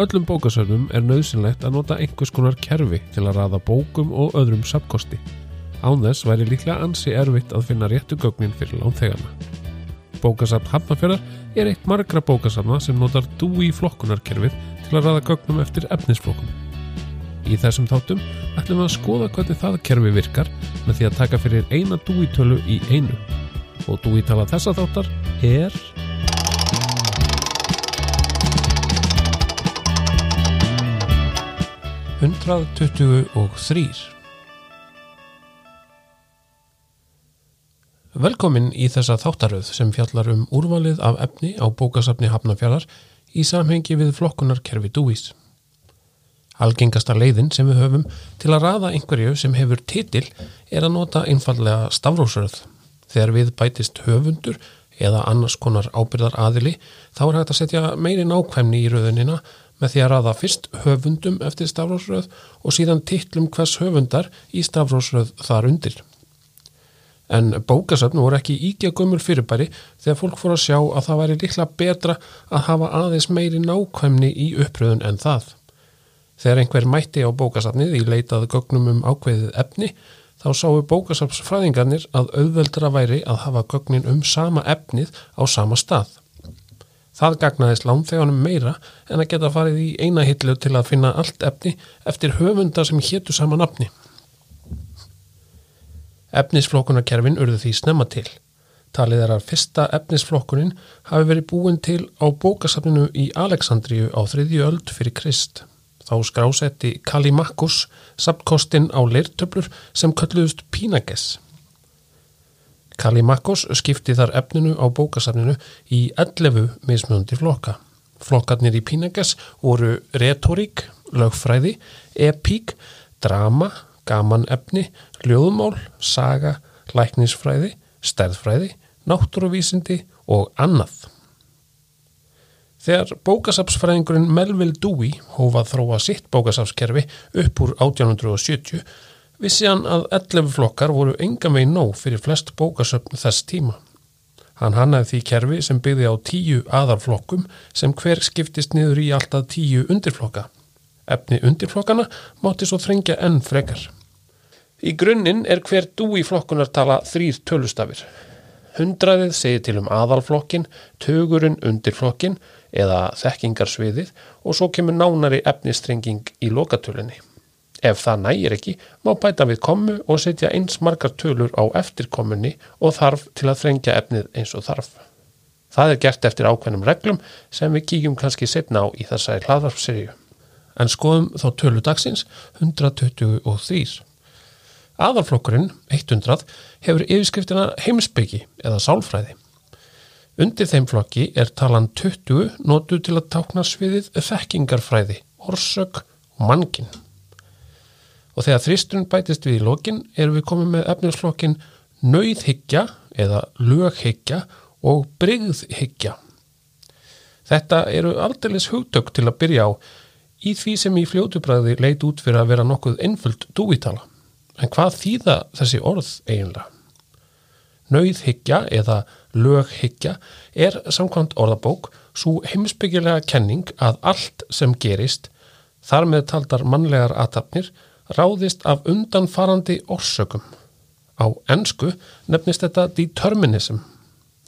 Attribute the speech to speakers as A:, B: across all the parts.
A: öllum bókasöfnum er nöðsynlegt að nota einhvers konar kerfi til að raða bókum og öðrum sapkosti. Án þess væri líklega ansi erfitt að finna réttu gögnin fyrir lánþegana. Bókasafn Hafnarfjörðar er eitt margra bókasafna sem notar DUI flokkunarkerfið til að raða gögnum eftir efnisflokkum. Í þessum þáttum ætlum við að skoða hvernig það kerfi virkar með því að taka fyrir eina DUI tölu í einu. Og DUI tala þessa þáttar er... Hundrað tuttugu og þrýr. Velkomin í þessa þáttaröð sem fjallar um úrvalið af efni á bókasafni Hafnafjörðar í samhengi við flokkunarkerfi DUIs. Algengasta leiðin sem við höfum til að raða einhverju sem hefur titil er að nota einfallega stafrósröð. Þegar við bætist höfundur eða annars konar ábyrðar aðili þá er hægt að setja meiri nákvæmni í röðunina með því að raða fyrst höfundum eftir stafrósröð og síðan titlum hvers höfundar í stafrósröð þar undir. En bókasöfn voru ekki íkja gömul fyrirbæri þegar fólk fór að sjá að það væri líkla betra að hafa aðeins meiri nákvæmni í uppröðun en það. Þegar einhver mætti á bókasafnið í leitað gögnum um ákveðið efni, þá sáu bókasafsfræðingarnir að auðveldra væri að hafa gögnin um sama efnið á sama stað. Það gagnaðist lánþeganum meira en að geta farið í eina hillu til að finna allt efni eftir höfunda sem héttu sama nafni. Efnisflokkunarkerfin urðu því snemma til. Talið er að fyrsta efnisflokkunin hafi verið búin til á bókasafninu í Aleksandriju á þriðju öld fyrir Krist. Þá skrásetti Kalimakkus sapkostin á leirtöflur sem kölluðust Pínages. Kalimakkus skipti þar efninu á bókasafninu í 11 mismjöndi flokka. Flokkarnir í Pínages voru retorík, lögfræði, epík, drama, gaman efni, ljóðmál, saga, læknisfræði, stærðfræði, náttúruvísindi og annað. Þegar bókasafsfræðingurinn Melville Dewey hófað þróa sitt bókasafskerfi upp úr 1870 vissi hann að 11 flokkar voru enga megin nóg fyrir flest bókasöfn þess tíma. Hann hannaði því kerfi sem byggði á tíu aðarflokkum sem hver skiptist niður í alltaf tíu undirflokka. Efni undirflokkana mátti svo þrengja enn frekar. Í grunninn er hver Dewey flokkunartala þrýr tölustafir. Hundraðið segir til um aðalflokkin, tögurinn undirflokkin eða þekkingarsviðið og svo kemur nánari efnistrenging í lokatölunni. Ef það nægir ekki, má bæta við komu og setja eins margar tölur á eftirkomunni og þarf til að þrengja efnið eins og þarf. Það er gert eftir ákveðnum reglum sem við kíkjum kannski setna á í þessari hlaðvarpseríu. En skoðum þá tölu dagsins 123. Aðalflokkurinn, 100, hefur yfirskriftina heimsbyggi eða sálfræði. Undir þeim flokki er talan 20 notu til að tákna sviðið þekkingarfræði, orsök og mankin. Og þegar þristurinn bætist við í lokin erum við komið með efninsflokkin nöyðhyggja eða löghyggja og brygðhyggja. Þetta eru aldeilis hugtök til að byrja á í því sem í fljótubræði leit út fyrir að vera nokkuð einföld dúvítala. En hvað þýða þessi orð eiginlega? Nauðhyggja eða löghyggja er samkvæmt orðabók svo heimsbyggilega kenning að allt sem gerist, þar með taldar mannlegar aðtapnir, ráðist af undanfarandi orsökum. Á ennsku nefnist þetta determinism.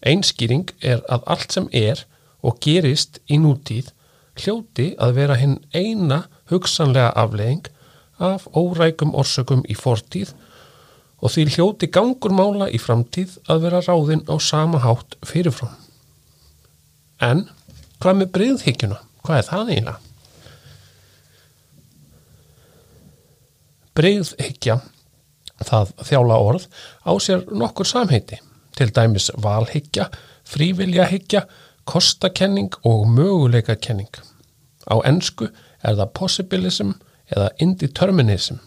A: Einskýring er að allt sem er og gerist í nútíð hljóti að vera hinn eina hugsanlega aflegging af órækum orsökum í fortíð og því hljóti gangur mála í framtíð að vera ráðinn á sama hátt fyrirfram. En hvað með breyðhyggjuna? Hvað er það eiginlega? Breyðhyggja, það þjála orð, á sér nokkur samheiti, til dæmis valhyggja, fríviljahyggja, kostakenning og möguleikakenning. Á ennsku er það possibilism eða indeterminism.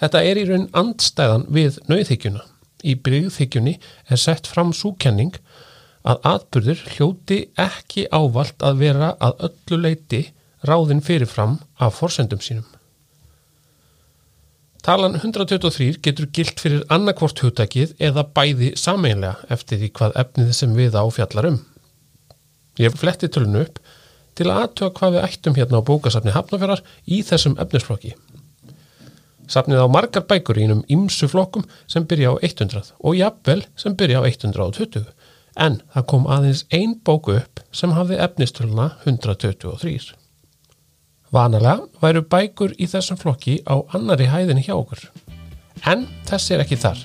A: Þetta er í raun andstæðan við nauðhyggjuna. Í bryggþyggjunni er sett fram súkenning að atbyrður hljóti ekki ávalt að vera að öllu leiti ráðin fyrirfram af forsendum sínum. Talan 123 getur gilt fyrir annarkvort hugtakið eða bæði sameinlega eftir því hvað efnið sem við á fjallar um. Ég fletti tölunu upp til að aðtöga hvað við ættum hérna á bókasafni Hafnafjörðar í þessum efnisflokki. Safnið á margar bækur í einum ymsu flokkum sem byrja á 100 og jafnvel sem byrja á 120 en það kom aðeins ein bóku upp sem hafði efnistöluna 123. Vanalega væru bækur í þessum flokki á annari hæðinni hjá okkur. En þessi er ekki þar.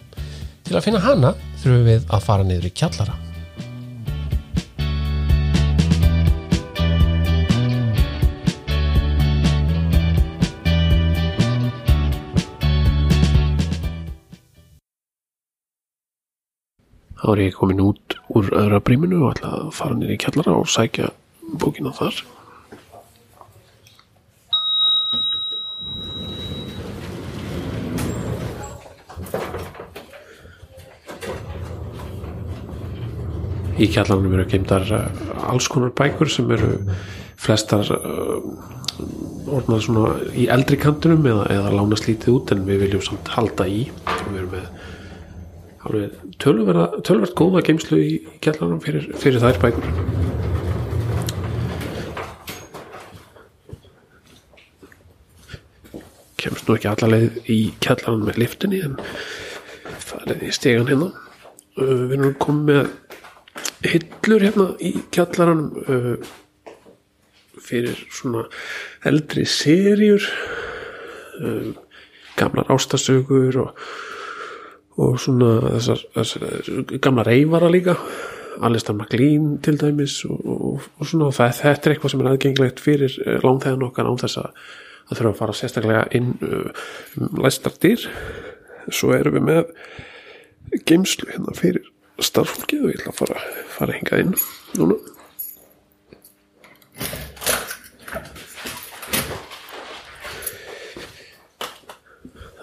A: Til að finna hana þurfum við að fara niður í kjallara. Þá er ég komin út úr öðra bríminu og ætla að fara niður í kjallara og sækja bókina þar. Í kjallarnum eru geimdar alls konar bækur sem eru flestar uh, orðnað svona í eldri kantunum eða, eða lána slítið út en við viljum samt halda í. Og við erum með tölverð góða geimslu í kjallarnum fyrir, fyrir þær bækur. Kemst nú ekki allarleið í kjallarnum með liftinni en farið í stegan hérna. Uh, við erum komið með hillur hérna í kjallaranum uh, fyrir svona eldri serjur um, gamlar ástasögur og, og svona þessar, þessar gamla reyfara líka Alistair MacLean til dæmis og, og, og svona það, þetta er eitthvað sem er aðgengilegt fyrir lánþegan okkar án þess að það þurfa að fara sérstaklega inn um læstardyr svo erum við með geimslu hérna fyrir starffólkið og ég ætla að fara, fara að hinga inn núna.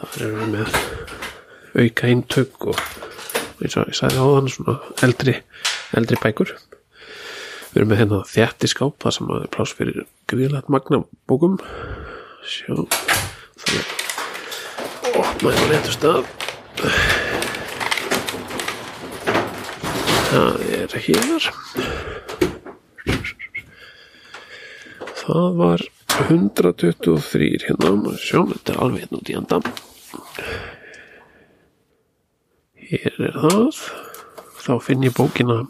A: Það erum við með auka eintök og eins og ég sagði á þann svona eldri, eldri bækur. Við erum með hérna þjættiskáp það sem er pláss fyrir gríðlegt magna bókum. Sjá þannig að opna hérna réttu stað það er hér. Það var 123 hérna. Sjá, þetta er alveg hérna út í andan hér er það. Þá finn ég bókina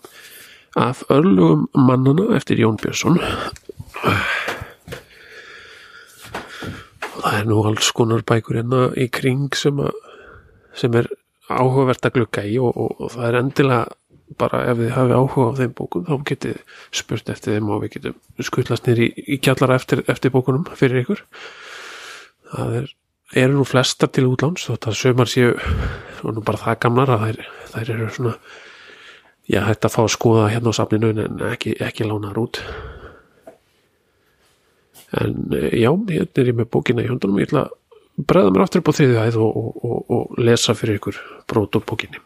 A: af örlugum mannana eftir Jón Björnsson. Það er nú alls konar bækur hérna í kring sem, að, sem er áhugavert að glukka í og, og, og það er endilega bara ef þið hafi áhuga á þeim bókum þá getið spurt eftir þeim og við getum skutlast nýri í, í kjallara eftir, eftir bókunum fyrir ykkur. Það er, eru nú flestar til útláns þótt að sömar séu og nú bara það gamlar að þær, þær eru svona já, hægt að fá að skoða hérna á safninu en ekki, ekki lánaður út. En já, hérna er ég með bókina í hundunum ég ætla að bregða mér aftur upp á þriðið hæð og, og, og, og lesa fyrir ykkur brót og bókinni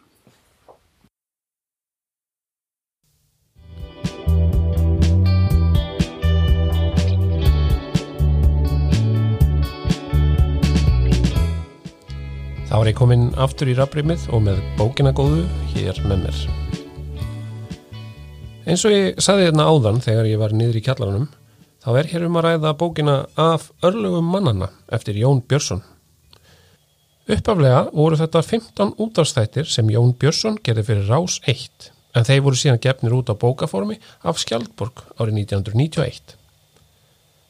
A: Þá er ég komin aftur í rafrýmið og með bókina góðu hér með mér. Eins og ég saði hérna áðan þegar ég var niður í kjallarunum, þá er hér um að ræða bókina af örlugum mannana eftir Jón Björnsson. Uppaflega voru þetta 15 útafstættir sem Jón Björnsson gerði fyrir Rás 1, en þeir voru síðan gefnir út á bókaformi af Skjaldborg árið 1991.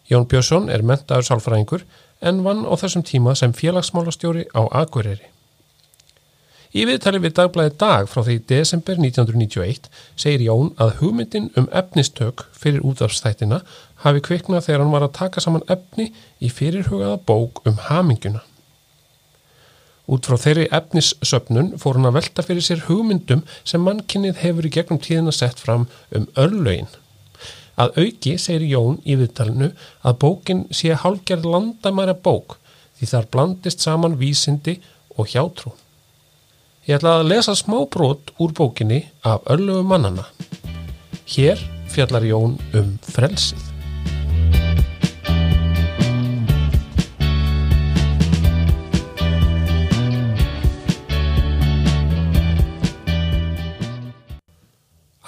A: Jón Björnsson er mentaður sálfræðingur en vann á þessum tíma sem félagsmálastjóri á Akureyri. Í viðtali við dagblæði dag frá því desember 1991 segir Jón að hugmyndin um efnistök fyrir útafstættina hafi kviknað þegar hann var að taka saman efni í fyrirhugaða bók um haminguna. Út frá þeirri efnissöpnun fór hann að velta fyrir sér hugmyndum sem mannkinnið hefur í gegnum tíðina sett fram um örlögin. Að auki segir Jón í viðtalinu að bókin sé hálfgerð landamæra bók því þar blandist saman vísindi og hjátrú. Ég ætla að lesa smá brot úr bókinni af örlögu mannana. Hér fjallar Jón um frelsið.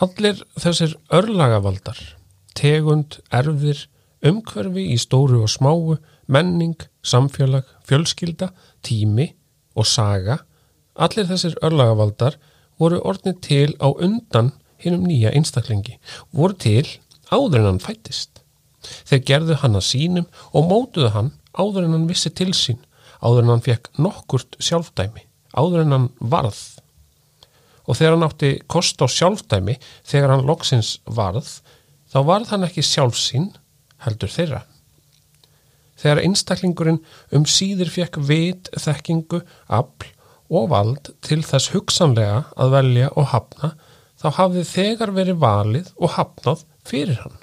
A: Allir þessir örlagavaldar tegund, erfðir, Umhverfi í stóru og smáu, menning, samfélag, fjölskylda, tími og saga, allir þessir örlagavaldar voru orðnið til á undan hinnum nýja einstaklingi, voru til áður en hann fættist. Þeir gerðu hann að sínum og mótuðu hann áður en hann vissi til sín, áður en hann fekk nokkurt sjálfdæmi, áður en hann varð. Og þegar hann átti kost á sjálfdæmi, þegar hann loksins varð, þá varð hann ekki sjálfsín, heldur þeirra. Þegar einstaklingurinn um síður fekk vit, þekkingu, afl og vald til þess hugsanlega að velja og hafna, þá hafði þegar verið valið og hafnað fyrir hann.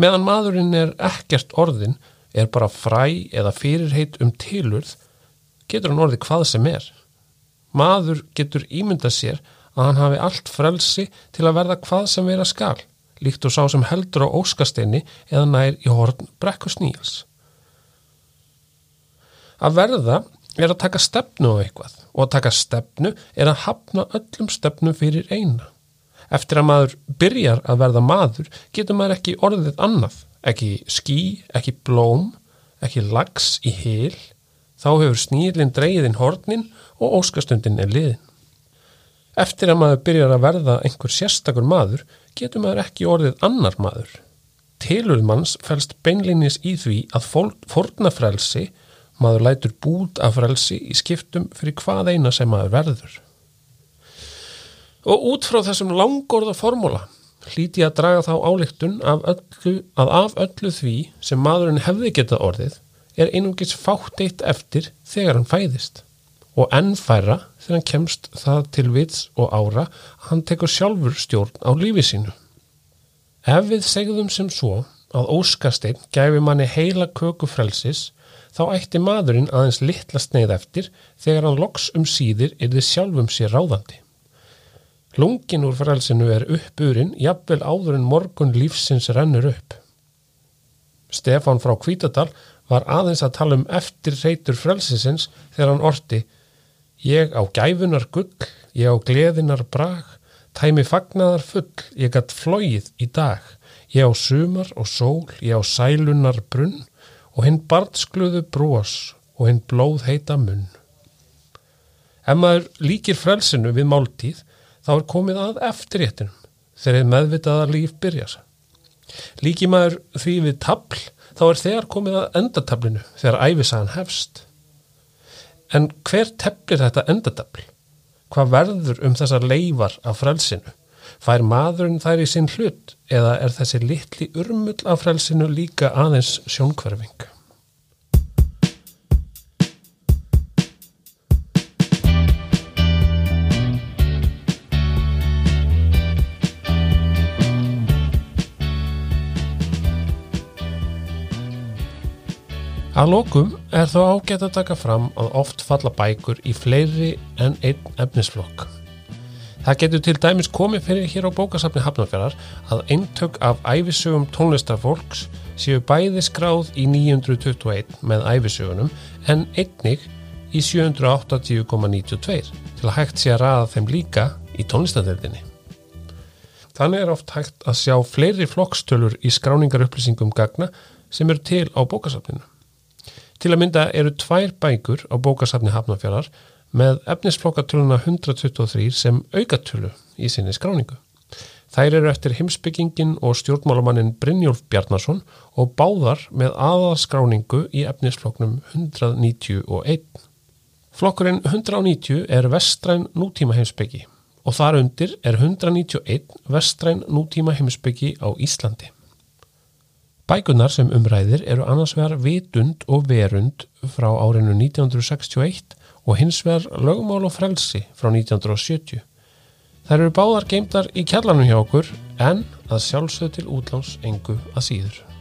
A: Meðan maðurinn er ekkert orðin, er bara fræ eða fyrirheit um tilurð, getur hann orðið hvað sem er. Maður getur ímyndað sér að hann hafi allt frelsi til að verða hvað sem vera skal, líkt og sá sem heldur á óskasteini eða nær í horn brekkusnýjals. Að verða er að taka stefnu á eitthvað og að taka stefnu er að hafna öllum stefnu fyrir eina. Eftir að maður byrjar að verða maður getur maður ekki orðið annað, ekki skí, ekki blóm, ekki lags í hil, þá hefur snýlinn dreyðin hornin og óskastundin er liðin. Eftir að maður byrjar að verða einhver sérstakur maður getur maður ekki orðið annar maður. Tilurðmanns fælst beinlinis í því að fornafrelsi maður lætur bút af frelsi í skiptum fyrir hvað eina sem maður verður. Og út frá þessum langorða formúla hlíti að draga þá álíktun af öllu, að af öllu því sem maðurinn hefði getað orðið er einungis fátt eitt eftir þegar hann fæðist og ennfæra þegar hann kemst það til vits og ára að hann tekur sjálfur stjórn á lífi sínu. Ef við segðum sem svo að óskasteinn gæfi manni heila köku frelsis þá ætti maðurinn aðeins litla sneið eftir þegar hann loks um síðir er þið sjálfum sér ráðandi. Lungin úr frelsinu er uppurinn, jafnvel áður en morgun lífsins rennur upp. Stefán frá Kvítadal var aðeins að tala um eftir reytur frelsisins þegar hann orti Ég á gæfunar gull, ég á gleðinar brag, tæmi fagnaðar full, ég gætt flóið í dag, ég á sumar og sól, ég á sælunar brunn og hinn barnskluðu brós og hinn blóð heita munn. Ef maður líkir frelsinu við máltíð, þá er komið að eftirréttinum þegar meðvitaða líf byrjar. Líki maður því við tabl, þá er þegar komið að endatablinu þegar æfisagan hefst. En hver teflir þetta endatabl? Hvað verður um þessar leifar af frelsinu? Fær maðurinn þær í sinn hlut eða er þessi litli urmull af frelsinu líka aðeins sjónkverfing? Að lókum er þó ágætt að taka fram að oft falla bækur í fleiri en einn efnisflokk. Það getur til dæmis komið fyrir hér á bókasafni Hafnarfjörðar að eintök af æfisögum tónlistarfólks séu bæði skráð í 921 með æfisögunum en einnig í 780,92 til að hægt sé að raða þeim líka í tónlistardeldinni. Þannig er oft hægt að sjá fleiri flokkstölur í skráningarupplýsingum gagna sem eru til á bókasafninu. Til að mynda eru tvær bækur á bókasafni Hafnarfjörðar með efnisflokkatöluna 123 sem aukatölu í sinni skráningu. Þær eru eftir heimsbyggingin og stjórnmálumannin Brynjólf Bjarnason og báðar með aðaskráningu í efnisflokknum 191. Flokkurinn 190 er vestræn nútíma heimsbyggi og þar undir er 191 vestræn nútíma heimsbyggi á Íslandi. Bækunar sem umræðir eru annars vegar vitund og verund frá árinu 1961 og hins vegar lögmál og frelsi frá 1970. Þær eru báðar geimtar í kjallanum hjá okkur en að sjálfsög til útláns engu að síður.